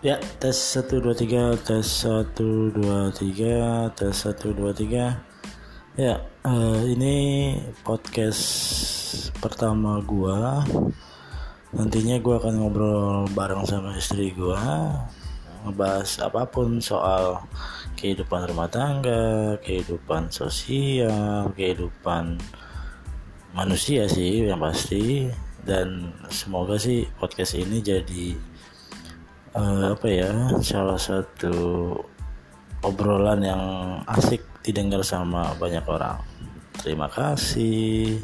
Ya, tes 1 2 3, tes 1 2 3, tes 1 2 3. Ya, uh, ini podcast pertama gua. Nantinya gua akan ngobrol bareng sama istri gua ngebahas apa pun soal kehidupan rumah tangga, kehidupan sosial, kehidupan manusia sih yang pasti dan semoga sih podcast ini jadi uh, apa ya salah satu obrolan yang asik didengar sama banyak orang. Terima kasih.